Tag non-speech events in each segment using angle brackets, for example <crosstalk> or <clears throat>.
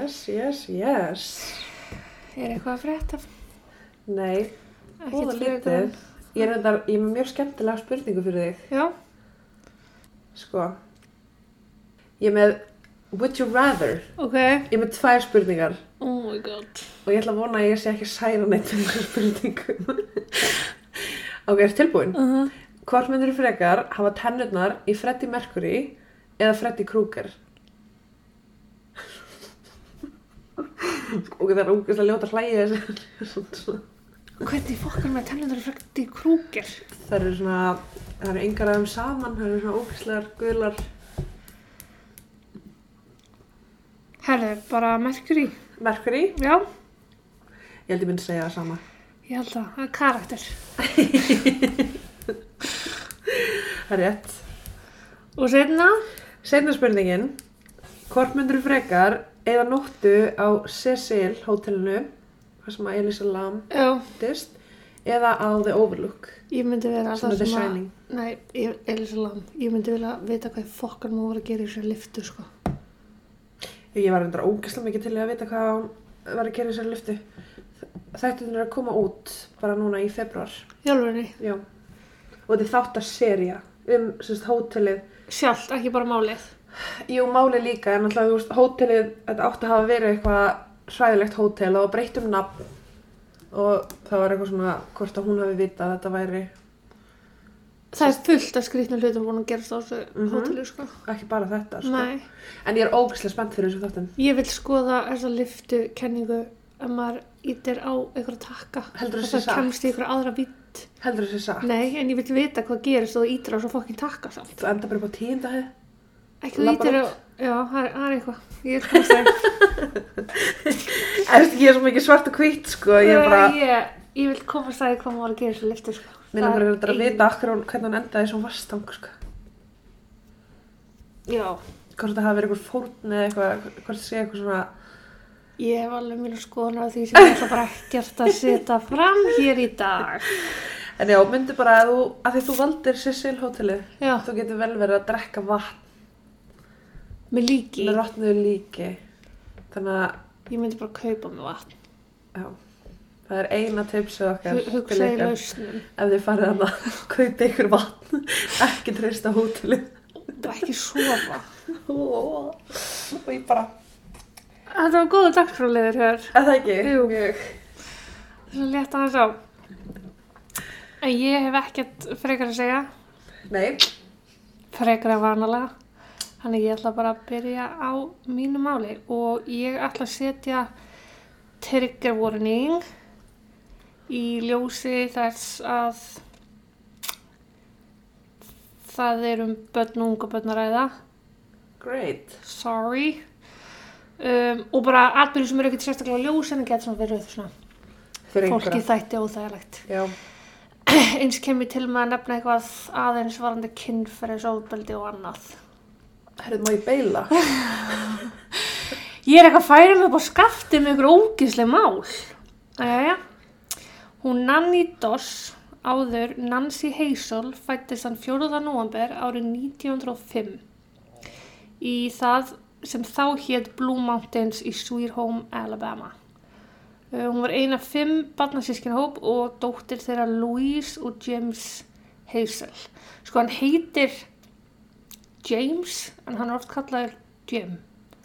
Yes, yes, yes. Er eitthvað að frétta? Nei, en- lítið. Ég er, reyndar, ég er með mjög skemmtilega spurningu fyrir þig. Já, Sko, ég er með Would you rather? ok. Ég er með tvær spurningar Oh my god. og ég ætla að vona að ég sé ekki særa neitt um þessu spurningum. <laughs> ok, er tilbúin? Uh -huh. Hvort myndir frekar hafa tennurnar í Freddie Mercury eða Freddie Krueger? Ok, það er ógeðslega ljóta hlægi þessu. Hvernig fokkar með tennundur frækt í krúkir? Það eru svona, það eru engar aðeim saman, það eru svona ógeðslegar, guðlar. Herður, bara Mercury. Mercury, Já, ég held ég myndi segja það sama. ég held að það er karakter. <laughs> Það er rétt. Og setna, Seinna spurningin, hvort myndir frekar eða nóttu á Cecil hótelinu, hvað sem að Elisa Lam dist, eða á The Overlook, ég myndi vera sem alltaf The að... Shining. Nei, Elisa Lam, ég myndi vilja vita hvað fokkar maður voru að gera í þessu liftu, sko. Ég var reyndar ógeðslega mikið til að vita hvað var að gera í þessari lyftu. Þetta er að koma út bara núna í februar. Hjálfurinni, Já. Og þetta er þáttaserja um sérst, hótelið. sjálft, ekki bara málið. Jú, máli líka, en alltaf, þú veist, hótelið, þetta átti að hafa verið eitthvað hræðilegt hótel og breytt um nafn. Og það var eitthvað svona, hvort að hún hafi vitað að þetta væri Það er fullt af skrýtna hlutum búin að gerast á þessu Mhm. hóteli, sko. ekki bara þetta, sko. Nei, En ég er ógeðslega spennt fyrir þessu þáttum. ég vil skoða þessa liftu kenningu að maður ítir á einhverja takka. Heldur og þessi það satt? kemst í einhverja aðra vitt. Heldur þessi satt? Nei, en ég vil vita hvað gerist og þú ítir á svo fokkin takka samt. Þú enda bara upp á tíundahið. Ekki þú ítir út. já, það er, eitthvað. Ég er komast það. Eftir, ég er svo mikið svart og hvitt, sko. Ég er bara... Ég, ég vil komast það hvað maður að gera þessu liftu, sko. Mér er að, að vita akkur hún, hvernig hann endaði svo vastang, sko. Já, Hvort það hafi verið eitthvað fórn eða eitthvað, hvort það sé eitthvað svona, ég hef alveg mjög skoðan á því sem ég ætla bara ekkert að setja fram hér í dag. en já, myndi bara að þú, að því þú valdir Cecil hótelið, Já, þú getur vel verið að drekka vatn með líki. með rotnuðu líki. Þannig að, Ég myndi bara kaupa með vatn. já, það er eina tipsið okkar. Hugsa í lausnum. Ef þið farið að <laughs> kaupa ykkur vatn, <laughs> ekki treysta hótelið. Og ekki sofa. Og ég bara, Þetta var góða dagskrálegur hér. er það ekki? Jú. Mjög. Svo létt aðeins á. En ég hef ekkert frekar að segja. Nei, Frekar að vanalega. Þannig ég ætla bara að byrja á mínu máli. Og ég ætla að setja trigger warning í ljósi þess að það er um börn og unga börn að ræða. great. Sorry. Um, og bara atbyrði sem eru ekkert sérstaklega ljós en það getur svona verið svona Fyrir fólki einhverja. þætti óþægilegt. Já, <clears throat> Eins kemur til með að nefna eitthvað aðeins varandi kynferðis ofbeldi og annað. Herrið má ég beila? Ég er eitthvað mig upp á skafti með ykkur ógísleg mál. Æja, hún Nanny Doss, áður Nancy Hazel, fættist hann 4. november árið 1905 í það sem þá hétt Blue Mountains í Sweet Home, Alabama. Hún var eina fimm barnasískina hóp og dóttir þeirra Louise og James Hazel. Sko hann heitir James en hann er oft kallaður Jim.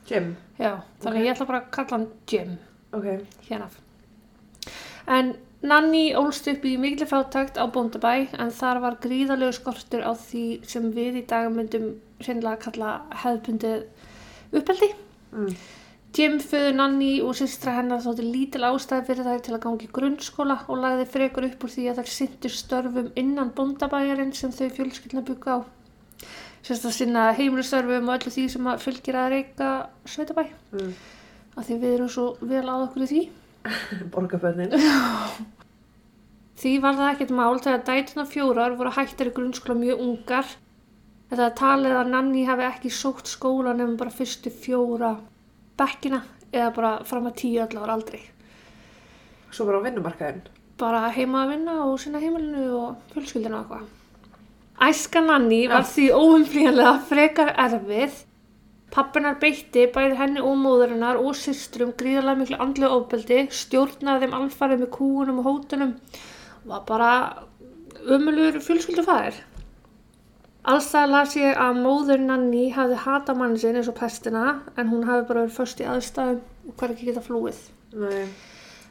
Jim, Já, þannig Ok. ég ætla bara að kalla hann Jim ok. hérna. En Nanny ólst upp í miklu fátækt á Bóndabæ en þar var gríðalegu skortur á því sem við í dag myndum sennilega kalla hefðbundið uppeldi. Mm. Jim föður Nanny og systra hennar þótti lítil ástæði fyrir þær til að gangi grunnskóla og lagði frekar upp úr því að þær syndu störfum innan bóndabæjarinn sem þau fjölskyldna bygga á. Sérst að sinna heimilistörfum og öllu því sem að fylgir að reyka sveitabæ. Mm. Af því við erum svo vel að okkur í því. <laughs> Borgarbönnin. <laughs> Því var það ekkert mál þegar dætuna fjórar voru hættir í grunnskóla mjög ungar. Þetta talið að Nanni hafi ekki sótt skóla nefnum bara fyrstu fjóra bekkina eða bara fram að tíu allar aldrei. Svo bara á vinnumarkaðin. Bara heima að vinna og sinna heimilinu og fjölskyldinu og eitthvað. Æska Nanni var Já. því óumflýjanlega frekar erfið. Pappinar beitti bæði henni og móðurinnar og systrum gríðarlega miklu andlega ofbeldi, stjórnaði þeim alfarið með kúunum og hótunum og var bara ömulur fjölskyldufæðir. Allstað las ég að móður Nanni hafði hata mann sinn eins og pestina en hún hafi bara verið först í aðstæðum og hver ekki geta flúið. Nei.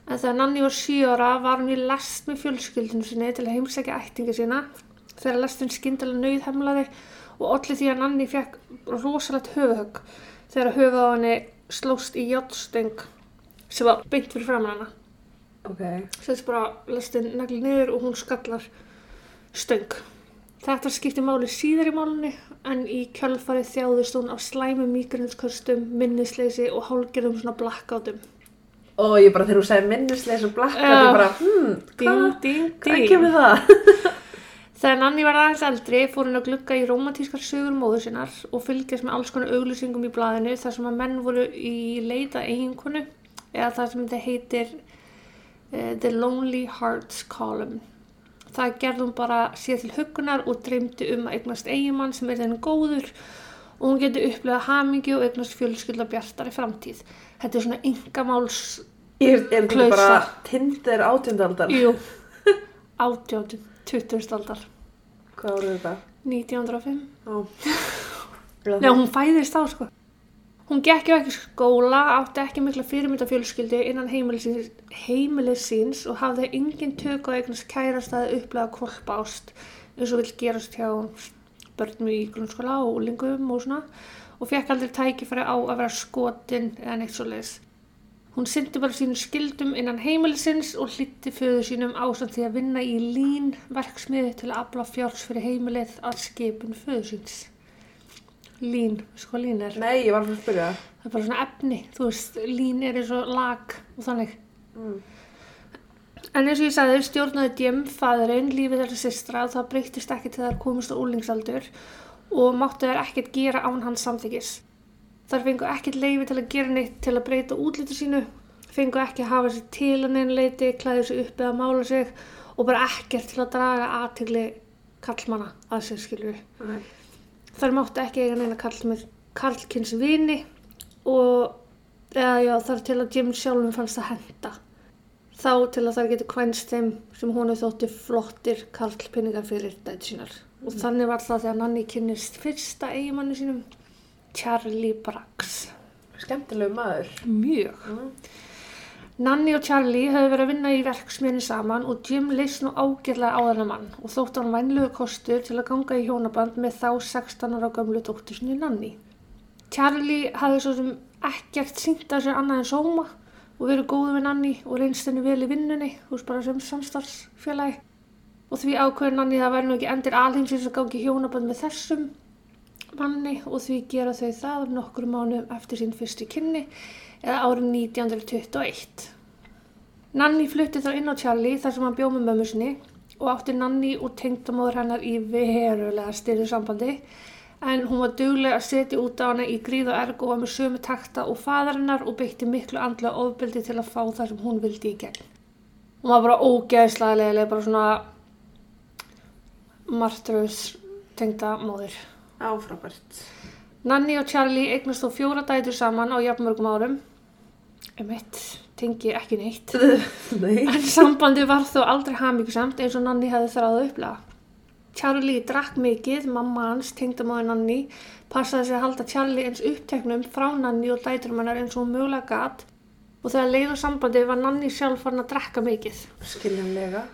En þegar Nanni var 7 ára var hún í lest með fjölskyldinu sinni til að heimsækja ættinga sína þegar lestin skyndilega nöyð hemlaði og allir því að Nanni fekk rosalegt höfuhögg þegar höfuð á henni slóst í játtstöng sem var beint fyrir framan hana. Ok. Sett bara lestin negli niður og hún skallar stöng. Þetta skipti máli síðar í málunni en í kjölfarið þjáðist hún af slæmu mýgrinnsköstum, minnisleysi og hálgerðum svona blackoutum. Og ég bara þegar þú segir minnisleis og Já. þetta er bara, hmm, hvað? Hvað kemur það? <laughs> Þegar Nanni var aðeins eldri fór hún að glugga í romantískar sögur móður sinnar og fylgjast með alls konar auglýsingum í blaðinu þar sem að menn voru í leita eiginkonu eða það sem þetta heitir uh, The Lonely Hearts Column. Það gerði hún bara sér til huggunar og dreymdi um að eignast eigimann sem er þennan góður og hún geti upplegað hamingju og eignast fjölskylda bjartari framtíð. Þetta er svona yngamáls, Ég er þetta Klausa. bara Tinder átjöndaldar? jú, átjóðum, 20. aldar, Hvað voru þetta? 1905. Ó. <laughs> Nei, hún fæðist á sko. Hún gekk ekki skóla, átti ekki mikla fyrirmyndafjölskyldi innan heimilisins, heimilisins og hafði engin tök á eignast kærastæði upplega kvolpa ást eins og vill gerast hjá börnum í grunnskóla og úlingum og svona og fekk aldrei tækifæri á að vera skotin eða neitt svo leiðis. Hún syndi bara sínum skildum innan heimilisins og hlýtti föðu sínum ásamt því að vinna í lín verksmiði til að afla fjárs fyrir heimilið að skipun föðu síns. Lín, veistu hvað lín er? Nei, ég var að spyrja. Það er bara svona efni, þú veist, lín er eins og lag og þannig. Mm. En eins og ég sagði, stjórnaði Djem, fæðurinn, lífið þeirra systra og það breytist ekki til þær komist á úlingsaldur og máttu þær ekkert gera án hans samþykis. Þar fengu ekkert leifi til að gera neitt til að breyta útliti sínu, fengu ekki að hafa sér til að neina leiti, klæði sér upp eða mála sig og bara ekkert til að draga aðtegli kallmanna að sér skilur Nei. þær máttu ekki eiga neina karl með karlkins vini og eða já þar til að Jim sjálfum fannst að henda þá til að þær getur kvænst þeim sem hefði þótti flottir karlpinningar fyrir dæti sínar. Og þannig var það þegar Nanni kynnist fyrsta eigimanni sínum Charlie Braggs Skemmtilegu maður. mjög Mm. Nanni og Charlie höfðu verið að vinna í verksmiðni saman og Jim leist nú ágjörlega á þennan mann og þótt hann vænlegu kostur til að ganga í hjónaband með þá 16 ára gamlu dóttur sinni Nanni. Charlie hafði svo sem ekkert sínt að sér annað en sóma og verið góðu við Nanni og reynst henni vel í vinnunni, þú veist bara sem samstarfsfélagi. Og því ákveður Nanni það væri nú ekki endir alheimsins að gangi hjónaband með þessum manni og því gera þau það nokkru mánuðum eftir sín fyrstu kynni eða árið 1921. Nanni flutti þá inn á Charlie þar sem hann bjóð með mömmu sinni og átti Nanni og tengdamóður hennar í verulega styrðu sambandi en hún var duglega að setja út á hana í gríð og erg og var með sömu takta og faðarinnar og beitti miklu andlega ofbeldi til að fá það sem hún vildi í gegn. Hún var bara ógeðslega leiðilega, bara svona martröðs tengda móður. Áfrábært. Nanni og Charlie eignast þó fjóra dætur saman á jafnmörgum árum. Um eitt tengi ekki neitt. <laughs> Nei. En sambandi var þó aldrei hamingjusamt eins og Nanni hefði þráð að upplega. Charlie drakk mikið, mamma hans, tengdamáði Nanni, passaði sig að halda Charlie eins uppteknum frá Nanni og dæturum hennar eins og mögulega gat og þegar leið á sambandi var Nanni sjálf farin að drakka mikið. Skiljanlega.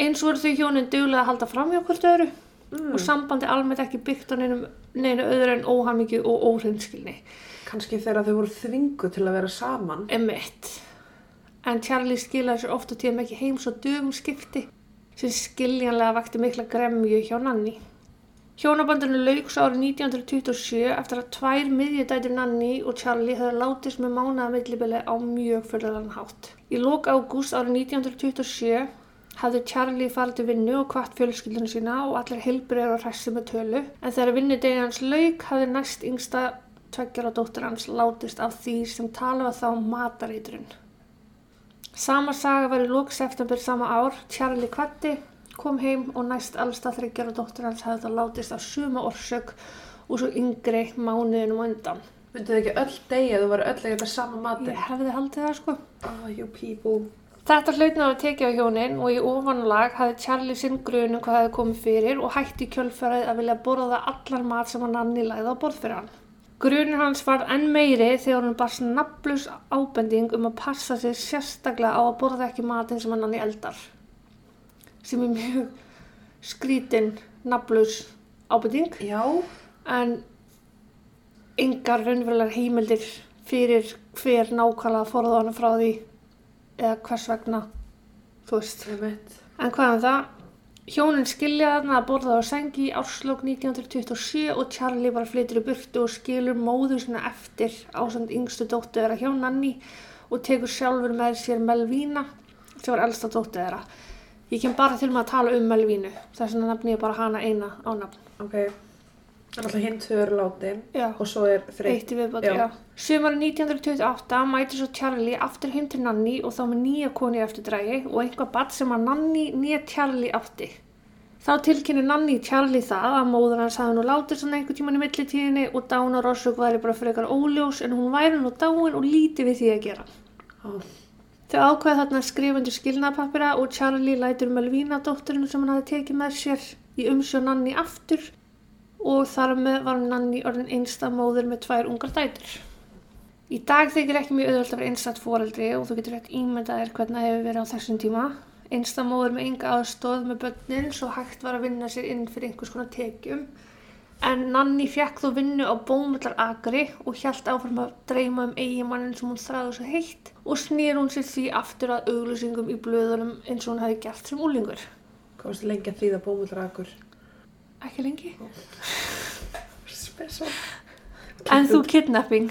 Eins voru þau hjónin duglega að halda fram hjá hvort öðru Mm. og sambandi almennt ekki byggt á neinu, neinu öðru en óhamingju og óhreinskilni. Kanski þegar þau voru þvingu til að vera saman. Emmett. En Charlie skilaði sér oft og tíðum ekki heim svo dögum skipti sem skiljanlega vakti mikla gremju hjá Nanni. Hjónabandinu lauks árið 1927 eftir að tvær miðjudætur Nanni og Charlie höfðu látist með mánaða millibili á mjög fyrðalan hátt. Í lók ágúst árið 1927 hafði Charlie farið til vinnu og kvart fjölskyldinu sína og allir heilbreyður og hressi með tölu en þegar vinnudegi hans lauk hafði næst yngsta tveggjara dóttir hans látist af því sem talaði þá matareiturinn. Sama saga var í lók september sama ár, Charlie kvatti kom heim og næst alsta þryggjara dóttir hans hefði það látist af suma orsök og svo yngri mánuðinum á undan. Myndu þið ekki öll degja, þú var öll að geta sama matinn? Ég hefði haldið það sko. Oh, you people. Þetta hlautna að tekið á hjónin og í ofanlag hafði Charlie sinn grunum hvað hefði komið fyrir og hætti kjölfærið að vilja borða allan mat sem hann Nanni læði á borð fyrir hann. Grunur hans var enn meiri þegar hann bara snabblus ábending um að passa sig sérstaklega á að borða ekki matin sem hann Nanni eldar. Sem er mjög skrítin nafnlaus ábending Já, en yngar raunverulegar heimildir fyrir hver nákvæmlega forða hann frá því eða hvers vegna, þú veist. En hvað um það? Hjónin skilja þarna að borða á sengi í árslokk 1927 og Charlie bara flytur í burtu og skilur móður sinna eftir ásand yngstu dóttu þeirra hjá Nanni og tekur sjálfur með sér Melvína sem var elsta dóttu þeirra. Ég kem bara til með að tala um Melvínu, þess vegna nafni ég bara hana eina á nafn. Ok. Það er alltaf hinn tvö eru látin og svo er þreytt. Eitt í viðbót, Já. já. Sumari 1928 mæti svo Charlie aftur heim til Nanni og þá með nýja koni eftir drægi og einhvað badd sem að Nanni nýja Charlie átti. Þá tilkynni Nanni Charlie það að móður hans hafði nú látið svona einhver tíman í millitíðinni og dánar orsök væri bara frekar óljós en hún væri nú dáin og lítið við því að gera. Ó, Þau ákveða þarna undir skilnaðpappira og Charlie lætur Melvína dótturinn sem hann hafi tekið með sér í umsjón Nanni aftur og þar með var Nanni orðin einsta móður með tvær ungar dætur. Í dag þykir ekki mjög auðvöld að vera einstætt foreldri og þú getur rétt ímyndað þér hvernig það hefur verið á þessum tíma. Einsta móður með enga aðstóð með börnin svo hægt var að vinna sér inn fyrir einhvers konar tekjum. En Nanni fekk þó vinnu á bómullar agri og hjælt áfram að dreyma um eigimannin sem hún þráði svo heitt og snýr hún sér því aftur að auglýsingum í blöðunum eins og hún hefði gert sem úlingur. varstu lengi að þýða bómullrakur? Ekki lengi. Spesal. En þú kidnapping.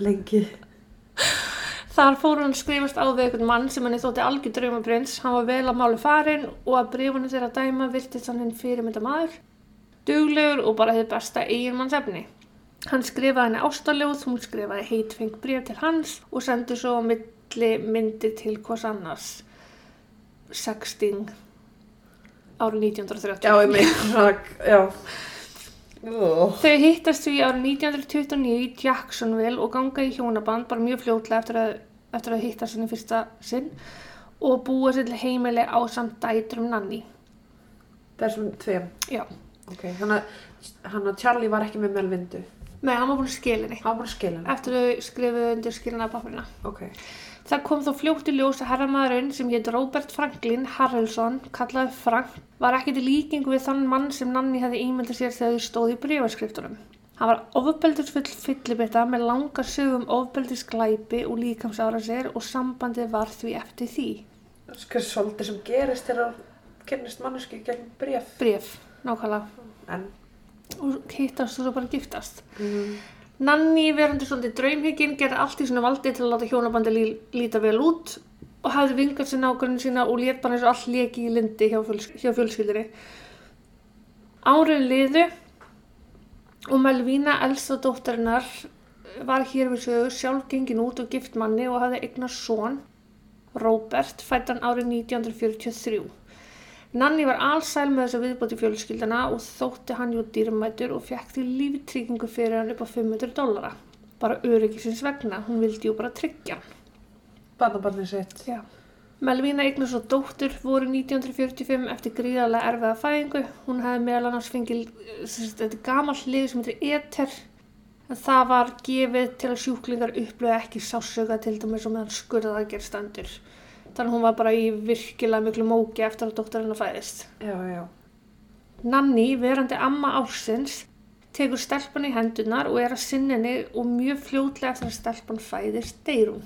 Lengi. Þar fór hann skrifast á við einhvern mann sem henni þótti algjör draumaprins. Hann var vel að máli farin og að brifunum þeirra dæma virtist hann hinn fyrirmynda maður. Duglegur og bara hefði besta eiginmannsefni. Hann skrifaði henni ástaljóð, hún skrifaði heitfeng bref til hans og sendi svo milli myndi til hvers annars. Sexting árið 1930. Já, ég meina. Þau hittast því árið 1929 í Jacksonville og ganga í hjónaband bara mjög fljótlega eftir að, eftir að hittast henni fyrsta sinn og búa sér til heimili á samt dætrum Nanni. Þessum tveim. Já, Ok, hann að, hann að Charlie var ekki með Melvindu. með hann var búin að skila henni eftir að þau skrifuðu undir skilina pappirina. Ok. Það kom þó fljótt í ljós að herramaðurinn sem hétt Robert Franklin Harrelson, kallaði Frank, var ekki til líkingu við þann mann sem Nanni hefði ímyndið sér þegar þau stóði í brífarskriftunum. Hann var ofbeldisfull fyllibitta með langa sögum ofbeldisglæpi og líkamsárasir og sambandið var því eftir því. Skar svolítið sem gerist þegar kennist manneski gegn bref. Bréf, nákvæmlega. En. Og hittast og svo bara giftast. Mm. Nanni verandi svolítið draumhygginn gerði allt í svona valdi til að láta hjónabandi lí, líta vel út og hafði vingað sér nákvæmlega sína og lét bara eins og allt leki í lindi hjá, fjöls, hjá fjölskyldinni. Árið liðu og Melvína, elsta dóttarinnar, var hér við sögu sjálf gengin út og gift manni og hafði eignast son, Robert, fættan árið 1943. Nanni var allsæl með þess að viðbóti fjölskyldana og þótti hann jú dýrmætur og fekk því líftryggingu fyrir hann upp á 500 dollara. Bara öryggisins vegna, hún vildi jú bara tryggja hann. Barnabarnið sitt. Já. Melvína eignast svo dóttur voru 1945 eftir gríðarlega erfiða fæðingu. Hún hefði meðal annars fengið, þetta gamall lið sem heitir Ether. En það var gefið til að sjúklingar upplöðu ekki sásöka til dæmis og meðan skurðaðgerð stendur. Þannig að hún var bara í virkilega miklu móki eftir að dóttarinn fæðist. Já, já. Nanni, verandi amma ársins, tekur stelpan í hendunar og er að sinninni og mjög fljótlega eftir að stelpan fæðist deyr hún.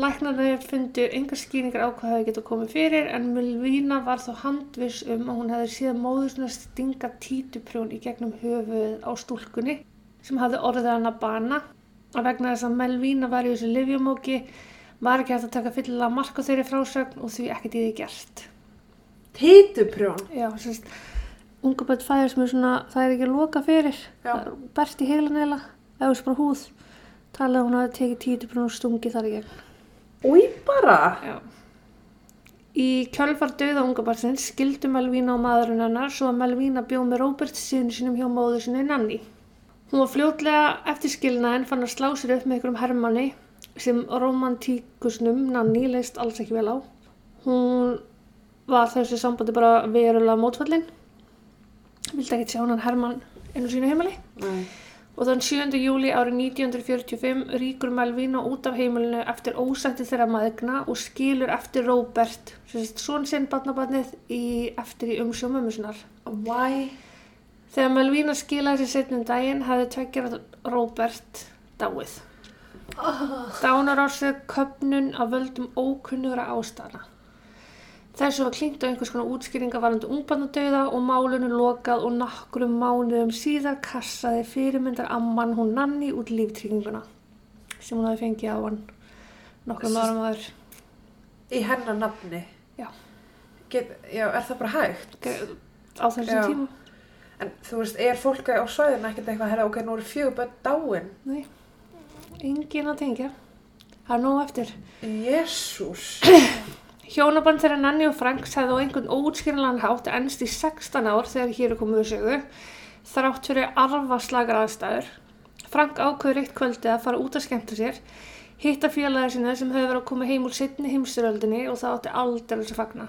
Læknarnir fundu engar skýringar á hvað hefði getað komið fyrir en Milvína var þó handviss um að hún hefði síðan móður svona stinga títuprjón í gegnum höfuð á stúlkunni sem hafði orðið hann að bana að vegna þess að Melvína var í þessu livjumóki var ekki hægt að taka fyllilega mark á þeirri frásögn og því ekkert í því gert. Títuprjón. Já, sérst, unga bætt fæðir sem er svona, það er ekki að loka fyrir, það bert í heilan eila, eða þessu bara húð, talaði hún að tekið títuprjón og stungi þar í gegn. Új, bara. Já. Í kjölfar döða ungabarsins skildu Melvína og maðurinn hennar svo að Melvína bjóð með Róbert sínu sínum hjá móður sinni Nanni. Hún var fljótlega eftir skilnaðin fann að slá sér upp með einhverjum hermanni sem romantíkusnum Nanni leist alls ekki vel á. Hún var þessi sambandi bara verulega mótfallin. Vildi ekki sjá hann Hermann inn á sínu heimili. Nei. Og þann 7. júli árið 1945 ríkur Melvína út af heimilinu eftir ósætti þeirra maðugna og skilur eftir Róbert, svon sinn barnabarnið, í, eftir í umsjó mömmusinnar. Why? Þegar Melvína skilaði sér setnum daginn hafði tveggjara Róbert dáið. Dánarársög köpnun af völdum ókunnugra ástæðana. Þessu var klingt á einhvers konar útskýringa varandi ungbarnadauða og málunum lokað og nokkrum mánuðum síðar kassaði fyrirmyndar amman hún Nanni út líftrygginguna sem hún hafi fengið á hann nokkrum árum aður. Í hennar nafni? Já. Get, já, er það bara hægt? Á þessum tíma. En þú veist, er fólk á svæðinu ekkert eitthvað, herra, ok, nú eru fjögur börn dáin? Nei, engin að tengja. Það er nóg eftir. Jésús. Hjónaband þeirra Nanni og Franks hefði á einhvern óutskýranlegan hátt ennst í 16 ár þegar hér er komið við sögu, þrátt fyrir arfaslagar aðstæður. Frank ákveður eitt kvöldi að fara út að skemmta sér, hitta félagið sinna sem hefur verið að koma heim úr setni heimstyröldinni og það átti aldrei að fagna.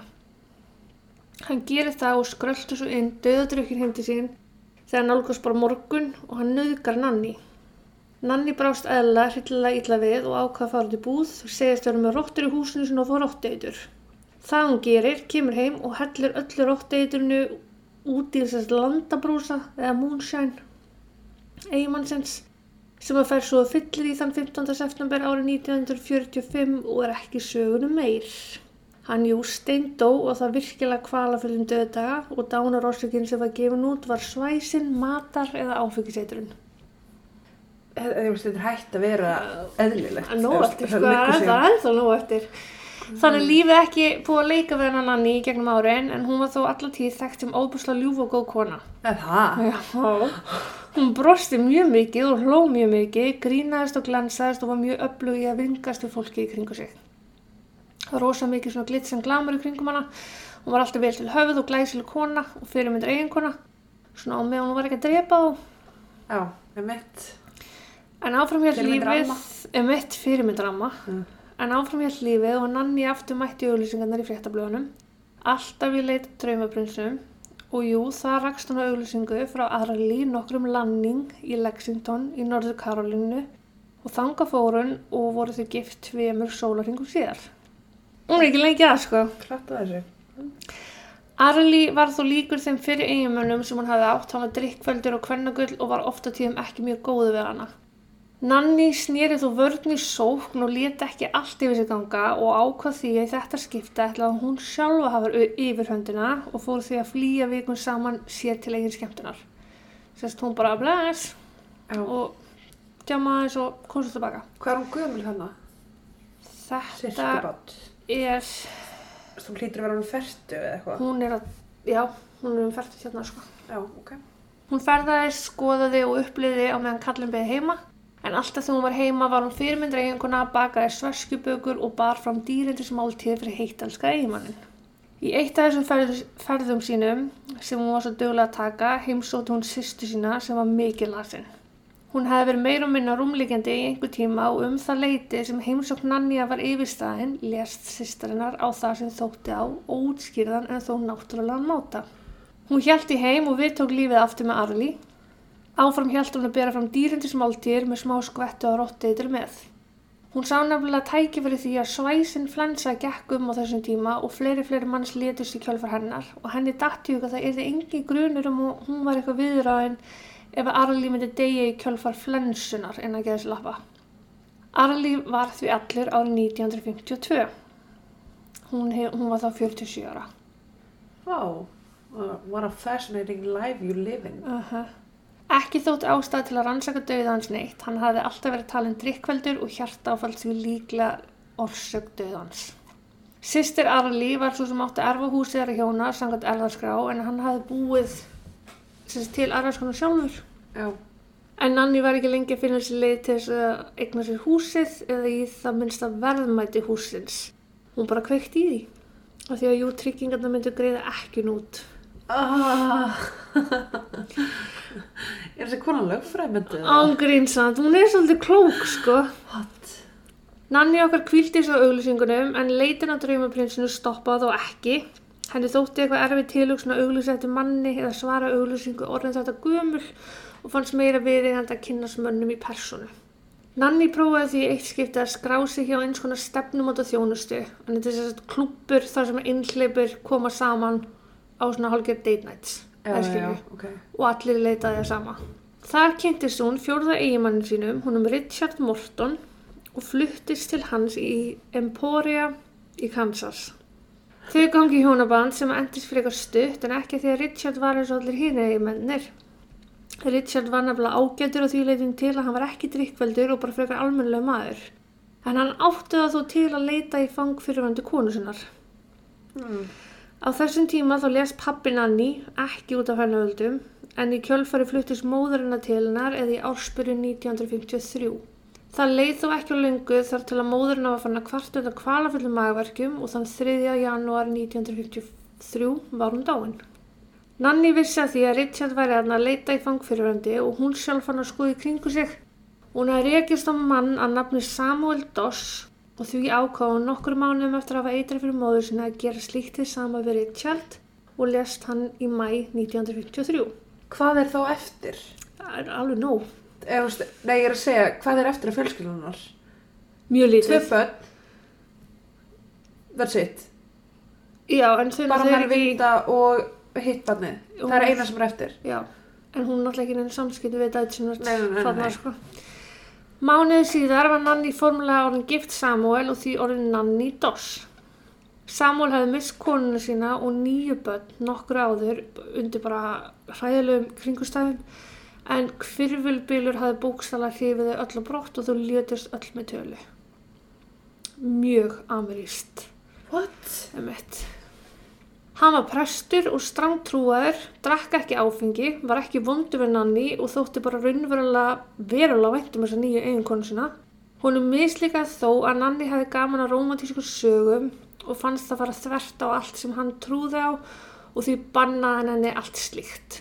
Hann gerir það og skröldur svo inn döðadrykkin heim til sín þegar nálgast bara morgun og hann nöðgar Nanni. Nanni brást eðla hryllilega illa við og ákvað að fara í búð, segist vera með róttur í húsinu sinna og fá rótteitur. Það hún gerir, kemur heim og hellir öllu rótteiturinu út í þessast landabrúsa eða moonshine eigimannsins sem að fer svo að fyllir í þann 15. september árið 1945 og er ekki sögunum meir. Hann jú steindó og það virkilega kvalafyllum döðdaga og dánarórsökinn sem var gefin út var svæsin, matar eða áfengiseiturinn. Þetta er hægt að vera eðlilegt. Er nóg eftir, sko, það er ennþá nóg eftir. Þannig er lífið ekki búið að leika við hennan Nanni gegnum árin en hún var þó allar tíð þekkt sem óbúslega ljúf og góð kona. Já, hún brosti mjög mikið og hló mjög mikið, grínaðist og glansaðist og var mjög öflug í að vingast við fólki í kringu sig. Það var rosa mikið svona glitt sem glamur í kringum hana. Hún var alltaf vel til höfuð og glæsileg kona og fyrirmyndir eiginkona. Svona á meðan hún var ekki að drepa þá. Já. En áfram hér Fyrirmyndaramma. lífið, um eitt fyrirmyndaramma, Mm. en áfram hér lífið og Nanni aftur mætti auglýsingarnar í fréttablöðunum, alltaf í leit draumaprinsum og jú, það rakst hún á auglýsingu frá Arli nokkrum landing í Lexington í Norður Karolínu og þanga fórun og voru þau gift tveimur sólarhingum síðar. Hún er ekki lengi að sko. Klart að þessu. Arli var þó líkur þeim fyrir eiginmönnum sem hann hafði átt, hann var drikkveldur og kvennagull og var ofta tíðum ekki mjög góðu við hana. Nanni snýri þó vörn í sókn og leti ekki allt yfir sig ganga og ákvað því að þetta skipta ætla að hún sjálfa hafa yfir höndina og fór því að flýja vikun saman sér til eigin skemmtunar. Sérst hún bara bless Já. og djama aðeins og kom svo tilbaka. Hvað er hún gömul þannig? Þetta er, Þú hlýtur að vera hún ferdu eða eitthvað. hún er að, já, hún er um færtið hérna sko. Já, ok. Hún ferðaðist, skoðaði og uppliði á meðan kallin beði heima. En alltaf þegar hún var heima var hún fyrirmyndra eiginkona, bakaði sveskjubökur og bar fram dýrindis máltíð fyrir heittalska eiginmannin. Í eitt af þessum ferð, ferðum sínum sem hún var svo dögulega að taka heimsótt hún sýstu sína sem var mikið lasin. Hún hefði verið meir og minna rúmliggjandi í einhver tíma og um það leiti sem heimsókn Nanja var yfirstaðin lést sýstarinnar á það sem þótti á óutskýrðan en þó náttúrulega máta. Hún hjælt í heim og við tók lífið aftur með Arli. Áfram hjælt hún að bera fram dýrindismáltíðir með smá skvettu og rotteitur með. Hún sá nefnilega tækifæri því að svæsin flensa gekk um á þessum tíma og fleiri fleiri manns létust í kjálfar hennar og henni dætti hug að það yrði engin grunur um að hún var eitthvað viðráðin ef að Arli myndi deyja í kjálfar flensunar en að geða þessi lappa. Arli var því allir árið 1952. Hún, hef, hún var þá 47 ára. Wow. Uh, what a fascinating life you live in. Uh Ekki þótt ástæð til að rannsaka döðans neitt. Hann hafði alltaf verið talin drikkveldur og hjartáfall sem líklega orsök döðans. Sistir Arli var svo sem átti að erfa húsið þeirra hjóna samkvæmt erðarskrá en hann hafði búið sagt, til erðarskrána sjálfur. Já. En Nanni var ekki lengi að finna sér leið til þess að eigna sér húsið eða í það minnsta verðmæti húsins. Hún bara kveikt í því. og því að jú, tryggingarna myndu greiða ekki nút. Ah. <laughs> er þessi konan lögfræðmyndu? Ángrínsand, hún er svolítið klók, sko. What? Nanni okkar kvíldi svo auglýsingunum en leitin á draumaprinsinu stoppaði þó ekki. Henni þótti eitthvað erfið tilugsun að auglýsa eftir manni eða svara auglýsingu orðin þetta gömul og fannst meira viðeigandi að kynast mönnum í personu. Nanni prófaði því eitt skipti að skrá sig hjá eins konar stefnumóta þjónustu en þetta er að klúpur þar sem innleipur koma saman á svona hálfgerð date nights Já, já, skilju, ok. og allir leitaði það sama. Þar kynntist hún fjórða eigimannin sínum, húnum Richard Morton og fluttist til hans í Emporia í Kansas. Þau gangi í hjónaband sem endist fyrir eitthvað stutt en ekki því að Richard var eins og allir hinn eigimennir. Richard var nefnilega ágætur á því leitin til að hann var ekki drikkveldur og bara frekar almennilega maður. En hann átti það þó til að leita í fang fyrirvændi konu sinnar. Hmm. Á þessum tíma þá les pappi Nanni ekki út af hennavöldum en í kjölfari fluttist móðurina til hennar eða í ársbyrju 1953. Það leið þó ekki á lengu þar til að móðurina var fann að kvarta undan kvalafullum magverkjum og þann 3. janúar 1953 var hún dáin. Nanni vissi að því að Richard væri að leita í fangfyriröndi og hún sjálf fann að skoði kringu sig. Hún hefði rekist á mann að nafni Samuel Doss og því hún nokkur mánuðum eftir að hafa eitra fyrir móður sinna að gera slíkt þið sama við Richard og lest hann í mæ 1953. Hvað er þá eftir? Það er alveg nóg. Er, veist- nei, ég er að segja, hvað er eftir að fjölskyldunar? Mjög Tvö lítið. börn. That's it. Já, en þau Bara hann eru ekki... vita og hitt barnið. Það er eina sem er eftir. Já, en hún er náttúrulega ekki neina samskipti við dæti sem þarna, nei. sko. Mánuði síðar var Nanni formulega orðin gift Samuel og því orðin Nanni Doss. Samuel hefði mist konuna sína og nýju börn nokkur áður undir bara hræðilegum kringustæðum en hvirfulbylur hafði bókstala hrifið þau öll á brott og þau létust öll með tölu. Mjög ameríst. What? Emmett. Hann var prestur og strangtrúaður, drakk ekki áfengi, var ekki vondur við nanni og þótti bara raunverulega verulega væntum þessa nýju eiginkonu sinna. Hún er mislíkað þó að nanni hefði gaman að romantísku sögum og fannst það fara þvert á allt sem hann trúði á og því bannaði henni allt slíkt.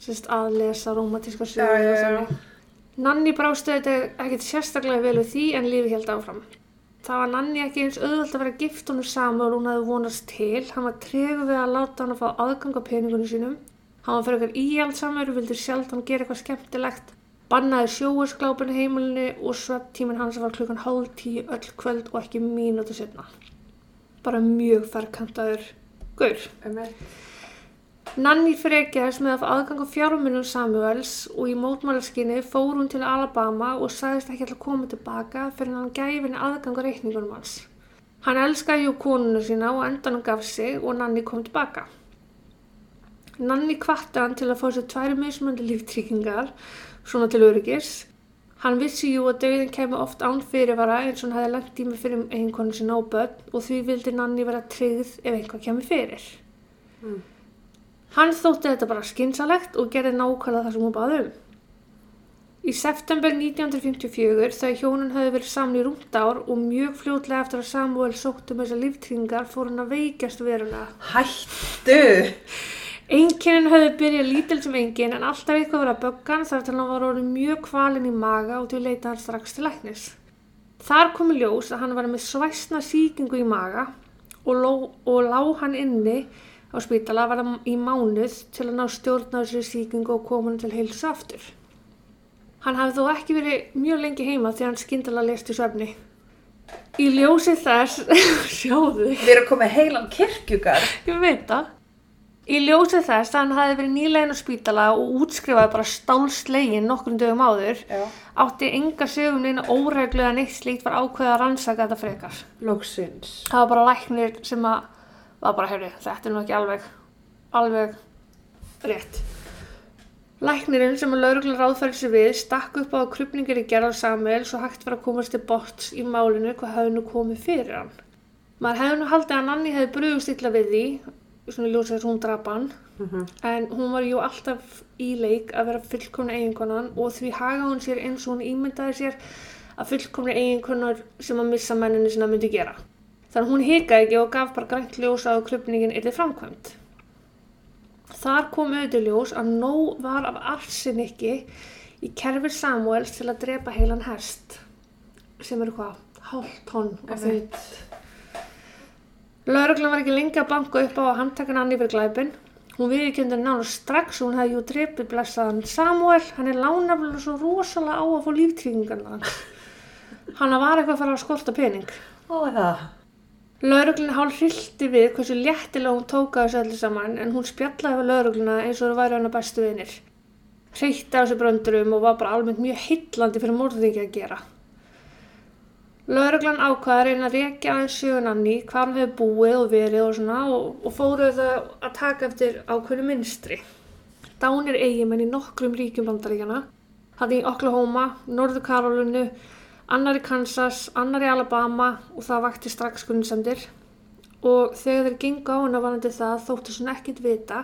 Sérst að lesa romantíska já, og þannig. Nanni brástu þetta ekkert sérstaklega vel við því en lífi held áfram. Það var Nanni ekki eins auðvöld að vera gift honum saman og hún hefði vonast til. Hann var tregur við að láta hann að fá aðgang á peningunum sínum. Hann var fyrir eitthvað íhjaldsamur vildi sjaldan gera eitthvað skemmtilegt. Bannaði sjóasklápinu heimilinu og svepptíminn hans var klukkan hálf tíu öll kvöld og ekki mínútu setna. Bara mjög ferkantaður gaur. Nanni frekjaðist með aðgang á fjármunum Samuels og í mótmálaskinni fór hún til Alabama og sagðist ekki alltaf koma tilbaka fyrir hann gæfi henni aðgang á reikningunum hans. Hann elskaði jú konuna sína og endanum gaf sig og Nanni kom tilbaka. Nanni kvatti hann til að fá sér tværi mismöndi líftryggingar, svona til öryggis. Hann vissi jú að dauðin kemur oft án fyrirvara eins og hann hefði lengt í mig fyrir eiginkonu sína og börn og því vildi Nanni vera tryggð ef eitthvað kemur fyrir. Hann þótti þetta bara skynsalegt og gerði nákvæmlega það sem hún baði um. Í september 1954 þegar hjónun hefði verið saman í rúmt ár og mjög fljótlega eftir að Samuel sótti með þessar líftrýningar fór hann að veikjast verulega. Hættu! Einkennin höfðu byrjað lítil sem engin en alltaf eitthvað verið að böggan þar til hann var orðið mjög kvalinn í maga og til leita hann strax til læknis. Þar komi ljós að hann var með svæsna sýkingu í maga og, ló, og lá hann inni á spítala var hann í mánuð til að ná stjórn á þessari sýkingu og koma hann til heilsu aftur. Hann hafði þó ekki verið mjög lengi heima því hann skyndilega lést í svefni. Í ljósi þess, <laughs> sjáðu, Við erum komið heilan kirkjugar. ég veit það. Í ljósi þess að hann hafði verið nýlegin á spítala og útskrifaði bara stálslegin nokkrum dögum áður, Já. átti enga sögum neina óreglu að neitt slíkt var ákveðið að rannsaka þetta frekar. Lóksins. Það var bara læknir sem að var bara, hefði, þetta er nú ekki alveg, alveg rétt. Læknirinn sem að laurugla ráðfæri sig við stakk upp á að krupningir í gerða Samuel svo hægt var að komast til borts í málinu hvað hefði nú komið fyrir hann. Maður hefði nú haldið að Nanni hefði brugust illa við því, svona ljósið þess að hún drapa hann, en hún var jú alltaf í leik að vera fullkomna eiginkonan og því haga hún sér eins og hún ímyndaði sér að fullkomna eiginkonar sem að missa menninu sinna myndi gera. Þannig að hún hikaði ekki og gaf bara grænt ljós á krupningin yllir framkvæmt. Þar kom auðvitað ljós að nóg var af arsenikki í kerfi Samuels til að drepa heilan hest sem eru hvað, hálft tonn og Einmitt. Lauruglan var ekki lengi að banka upp á að handtakan hann yfir glæpin. Hún viðurkenndi nánu strax og hún hefði jú drepið blessaðan Samuel. Hann er lánaflega svo rosalega á að fá líftryggingarna hans. Hann var eitthvað að fara að skorta pening. Ó, það? Lauruglun hálf hrilti við hversu léttilega hún tóka þessu allir saman en hún spjallaði við laurugluna eins og það væri hana bestu vinir. Hreytti á þessu bröndurum og var bara almennt mjög hillandi fyrir morðingi að gera. Lauruglan ákvaði að reyna að rekja aðeins sögun Anni, hvað hann hefði búið og verið og svona og, og fóruð það að taka eftir ákveðnu minstri. Dánir eigimenn í nokkrum ríkjum bandaríkjana, hann í Oklahoma, Norður Karolinu, annar í Kansas, annar í Alabama og það vakti strax grunnsendir. Og þegar þeir gengu á hana varandi það þóttu svona ekkit vita,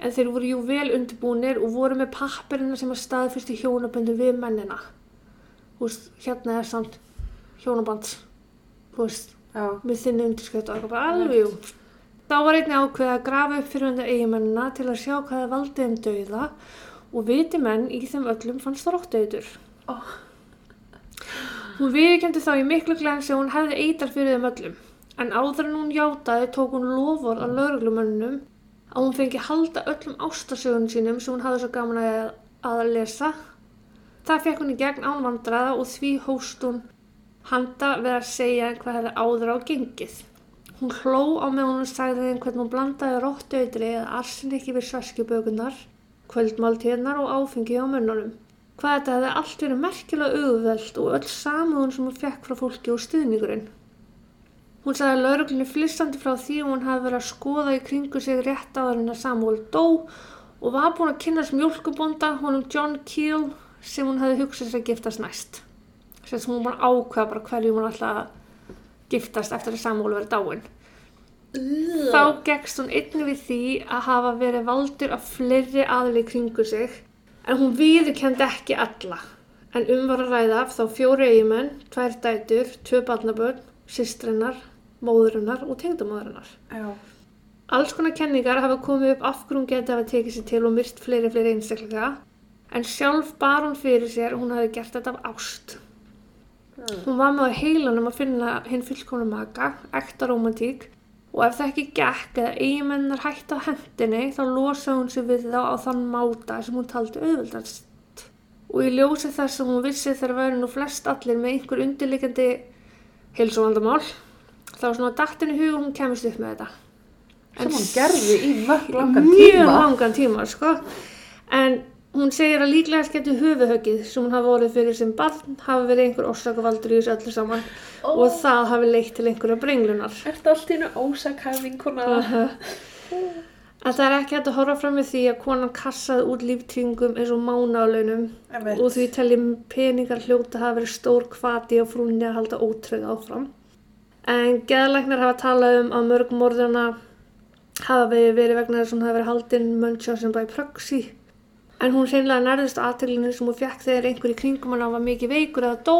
en þeir voru jú vel undirbúnir og voru með pappirina sem að staðfyrst í hjónaböndu við mennina. Þú veist, hérna er samt hjónabands, þú veist, Já. með þinni undirskrift og eitthvað alveg. Þá var einnig ákveð að grafa upp fyrir undir eiginmennina til að sjá hvað það valdið þeim dauða og viti menn í þeim öllum fannst það róttauður. Ó. Hún viðkendi þá í miklu glensi að hún hefði eitar fyrir þeim öllum. En áður en hún játaði tók hún lofur að lauruglumönnum að hún fengi halda öllum ástasögunum sínum sem hún hafði svo gaman að, að lesa. Það fekk hún í gegn ánvandraða og því hóst hún handa við að segja hvað hefði áður á gengið. Hún hló á meðan hún sagði þeim hvernig hún blandaði róttauðri eða arsenikki við svarskjubökunar, kvöldmáltíðnar og áfengi á mönnunum. Hvað þetta hefði allt verið merkilega auðveld og öll samúðun sem hún fekk frá fólki og stuðningurinn. Hún sagði lauruglinni flissandi frá því að hún hefði verið að skoða í kringu sig rétt áður en að Samuel dó og var búin að kynast mjölkubonda honum John Keel sem hún hefði hugsað sér að giftast næst. Þess að hún var að ákveða bara hverju hún ætla að giftast eftir að Samuel verið dáin. Þá gegst hún einnig við því að hafa verið valdur af fleiri aðli kringu sig en hún viðurkendi ekki alla. En um var að ræða af þá fjóri eigimenn, tvær dætur, tvö barnabörn, systrinnar, móðurinnar og tengdamóðurinnar. Já. Alls konar kenningar hafa komið upp af hverju hún geti hafa tekið sér til og myrt fleiri fleiri einstaklega en sjálf bar hún fyrir sér að hún hafi gert þetta af ást. Hún var með heilanum að finna hinn fullkomna maka, ekta romantík og ef það ekki gekk eða eigimennar hætti á hendinni þá losaði hún sig við þá á þann máta sem hún taldi auðvöldast. Og í ljósi þess að hún vissi þegar væri nú flest allir með einhver undirleikandi heilsuvandamál þá svona dattinu hug og hún kemist upp með þetta. Sem hún gerði í mörg langan mjög tíma. langan tíma sko. en hún segir að líklega skemmtu höfuhöggið sem hún hafi orðið fyrir sem barn hafi verið einhver orsakavaldur í þessu öllu saman. Ó. og það hafi leitt til einhverja brenglunar Ertu allt í hennu ósakæfing konar? en það er ekki hægt að horfa fram með því að konan kassaði út líftringum eins og mánaðlaunum Einmitt. og því telli peningar hljóta hafa verið stór kvati á frúnni að halda ótröð áfram. En geðlæknar hafa talað um að mörg morðuna hafa verið vegna þess að hún hafi verið haldin Munchausen by proxy en hún reynilega nærðist aðtælinu sem hún fekk þegar einhver í kringum hann var mikið veikur eða dó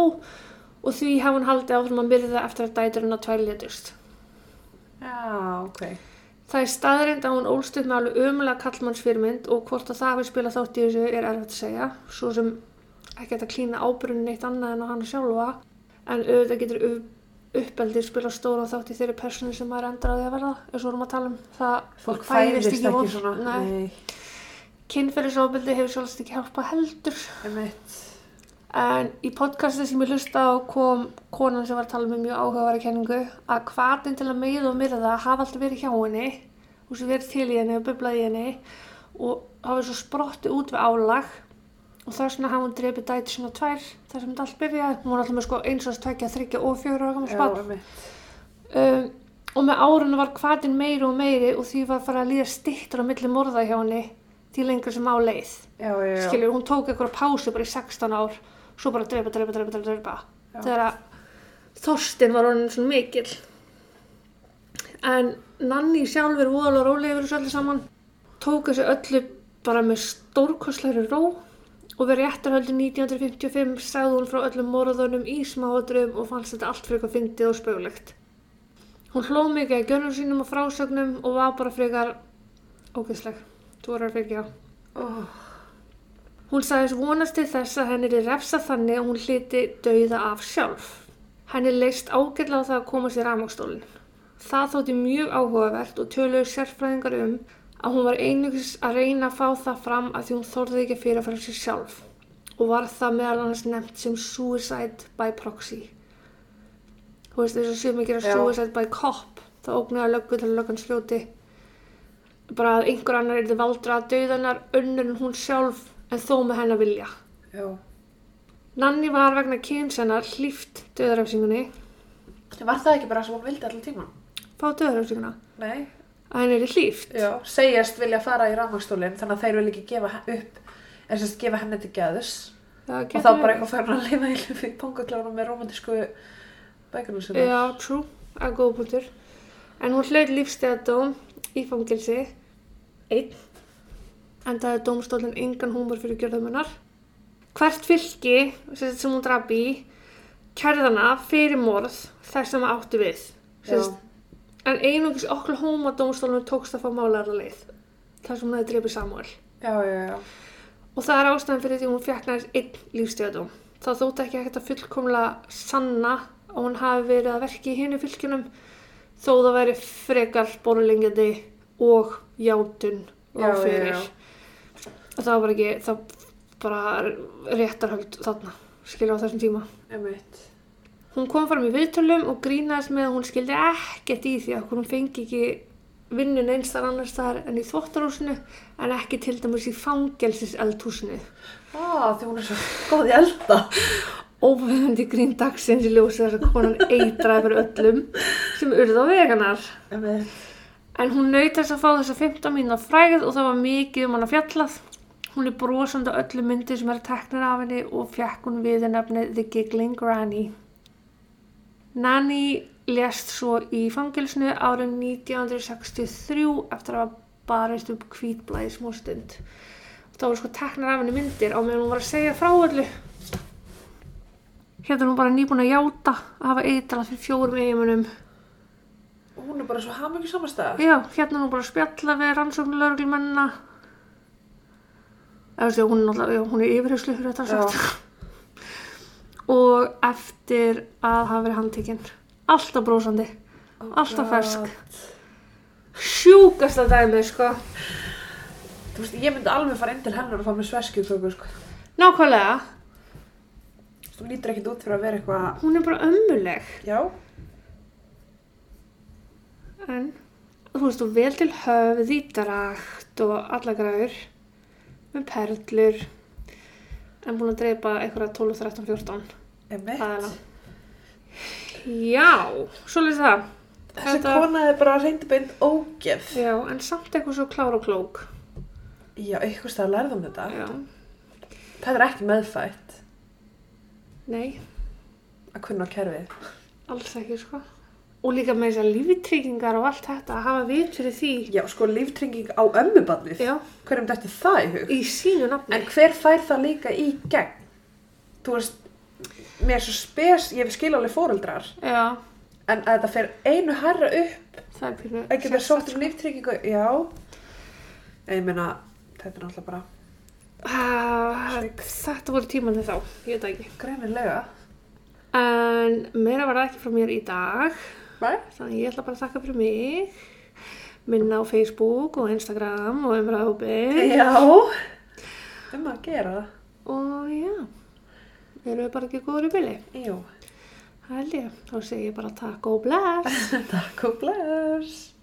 og því hafa hún haldið áfram að myrða eftir að dæturinn að tvæljetust. Já, ok. Það er staðrind að hún ólst upp með alveg ömulega kallmannsfyrmynd og hvort að það hafi spilað þátt í þessu er erfitt að segja, svo sem ekki að klína ábyrðin neitt annað en á hana sjálfa, en auðvitað getur upp- uppeldið spila stóra þátt í þeirri personu sem maður endar að því að verða, eins og vorum að tala um. Það Fólk fæðist ekki von- svona. Nei. Kynferðisofbeldi hefur sjálfst ekki hjálpað heldur. En í podcasti sem ég hlusta á kom konan sem var að tala með mjög áhugaværi kenningu að hvaðin til að meiða og myrða hafa alltaf verið hjá henni og sem verið til í henni og bublað í henni og hafa svo sprotti út við álag og þess vegna hafa hún drefið dæti svona tvær þar sem þetta allt byrjaði. Hún var alltaf með sko eins og tvekja, þryggja og ára gammal Já, spann. og með árunum var hvaðin meiri og meiri og því var farið að líða stittur á milli morða hjá henni til lengur sem á leið Já, já, já. skilur, hún tók eitthvað pásu bara í 16 ár svo bara drepa, drepa, drepa, drepa Já. þegar að þorstin var orðin svona mikil en Nanni sjálfur voðalega rólega yfir þessu öllu saman tók þessu öllu bara með stórkostlæri ró og verið réttarhöldi 1955 sagði hún frá öllum morðunum í smáadrum og fannst þetta allt fyrir eitthvað fyndið og spöglegt Hún hló mikið að gjörnum sínum og frásögnum og var bara frekar ógeðsleg. Þú voru að fyrkja. Oh. Hún sagðist vonast til þess að henni er refsa þannig að hún hliti dauða af sjálf. Henni leist ágætlega á það að koma sér rafmagstólinn. Það þótti mjög áhugavert og töluðu sérfræðingar um að hún var einugis að reyna að fá það fram að því hún þorði ekki að fyrirfæra sér sjálf og var það meðal annars nefnt sem suicide by proxy. Þú veist þess að séum ekki að suicide by cop, það ógnaði löggu til löggan sljóti. Bara að einhver annar er þið valdra að dauðanar önnur en hún sjálf en þó með hennar vilja. Já. Nanni var vegna kyns hennar hlýft döðarafsingunni, Var það ekki bara sem hún vildi allan tíman? fá döðarafsinguna, Nei. að henni er hlýft. Já. Segjast vilja fara í rafmagstólinn þannig að þeir vil ekki gefa upp, en sérst gefa henni til geðus. Og þá bara eitthvað fyrir að lifa í lifi pongaklára með romantísku bækunum sinna. Já, true, að góða punktur. En hún hlaut lífstegardóm í fangilsi, einn, endaði dómstólinn engan húmor fyrir gjörðumunnar. Hvert fylki sem hún draf í, kærðana fyrir morð þess sem áttu við. Sem Já. sagt, En einungis Oklahoma dómstólunum tókst að fá málara leið, þar sem hún hefði drefið Samuel. Já, já, já. Og það er ástæðan fyrir því hún fekk næst einn lífstíðadóm. Það þótti ekki ekkert að fullkomlega sanna að hún hafi verið að verki í hinu fylkinum þó það væri frekar borulengjandi og játun Já, á fyrir. það var ekki, það bara réttarhöld þarna, skilja á þessum tíma. Emitt. Hún kom fram í viðtölum og grínaðist með að hún skildi ekkert í því að hún fengi ekki vinnun eins þar annars þar en í þvottarhúsinu en ekki til dæmis í fangelsiseldhúsinu. Á, því hún er svo góð í elda. Óvefandi grín dagsins í ljósi þess að konan eitraði fyrir öllum sem urði á veganar. En hún naut þess að fá þessa 15 mínúna fræð og það var mikið um hana fjallað. Hún er brosandi á öllu myndi sem er teknir af henni og fekk hún við nefnið The Giggling Granny. Nanny lést svo í fangilsinu árið 1963 eftir að barist upp hvítblæði smá stund. Það voru sko teknir af henni myndir á meðan hún var að segja frá öllu. Hérna er hún bara nýbúin að játa að hafa eitrað fyrir fjórum eigimunum. Og hún er bara svo hamingi samastæða. Já, hérna er hún bara að spjalla við rannsóknulögreglumennina. Eða þú veist, hún er náttúrulega, hún er yfirherslu fyrir þetta. <laughs> Og eftir að hafa verið handtekinn. Alltaf brósandi. Alltaf fersk. Sjúkasta dæmið, sko. Þú veist, ég myndi alveg fara inn til hennar og fá mér sveskjutöku, sko. Nákvæmlega, Þú lítur ekkert út fyrir að vera eitthvað... hún er bara ömmuleg. Já. En, þú veist, þú vel til höfð í drakt og alla græður. Með perlur. En búin að dreipa einhverja 12, 13, 14. Emitt. aðala. Já, svolítið það. Þessi Þetta- kona er bara reyndi beint ógeð. Já, en samt eitthvað svo klár og klók. Já, eitthvað stað að lærða um þetta. Já, Það er ekki meðfætt nei, að kunna á kerfið. alls ekki, sko. Og líka með þessar líftryggingar og allt þetta, að hafa vit fyrir því. Já, sko, líftrynging á ömmubadnið. Já, Hverjum dætti það í hug? í sínu nafni. En hver fær það líka í gegn? Þú veist, mér er svo spes, ég hef skil alveg fóreldrar, Já, en að þetta fer einu herra upp, það er pínu. það sérstakt, sótt um líftryggingu, já. En ég meina, þetta er náttúrulega bara Ah, þetta voru tímandi þá, ég veit ekki. greinilega. En meira var það ekki frá mér í dag. Nei? Þannig ég ætla bara að þakka fyrir mig. Minna á Facebook og Instagram og umræðhópi. Já. Um að gera það. Og já, erum við bara ekki góður í bylli? Jú. Það held ég. Þá segi ég bara takk og bless. <laughs> Takk og bless.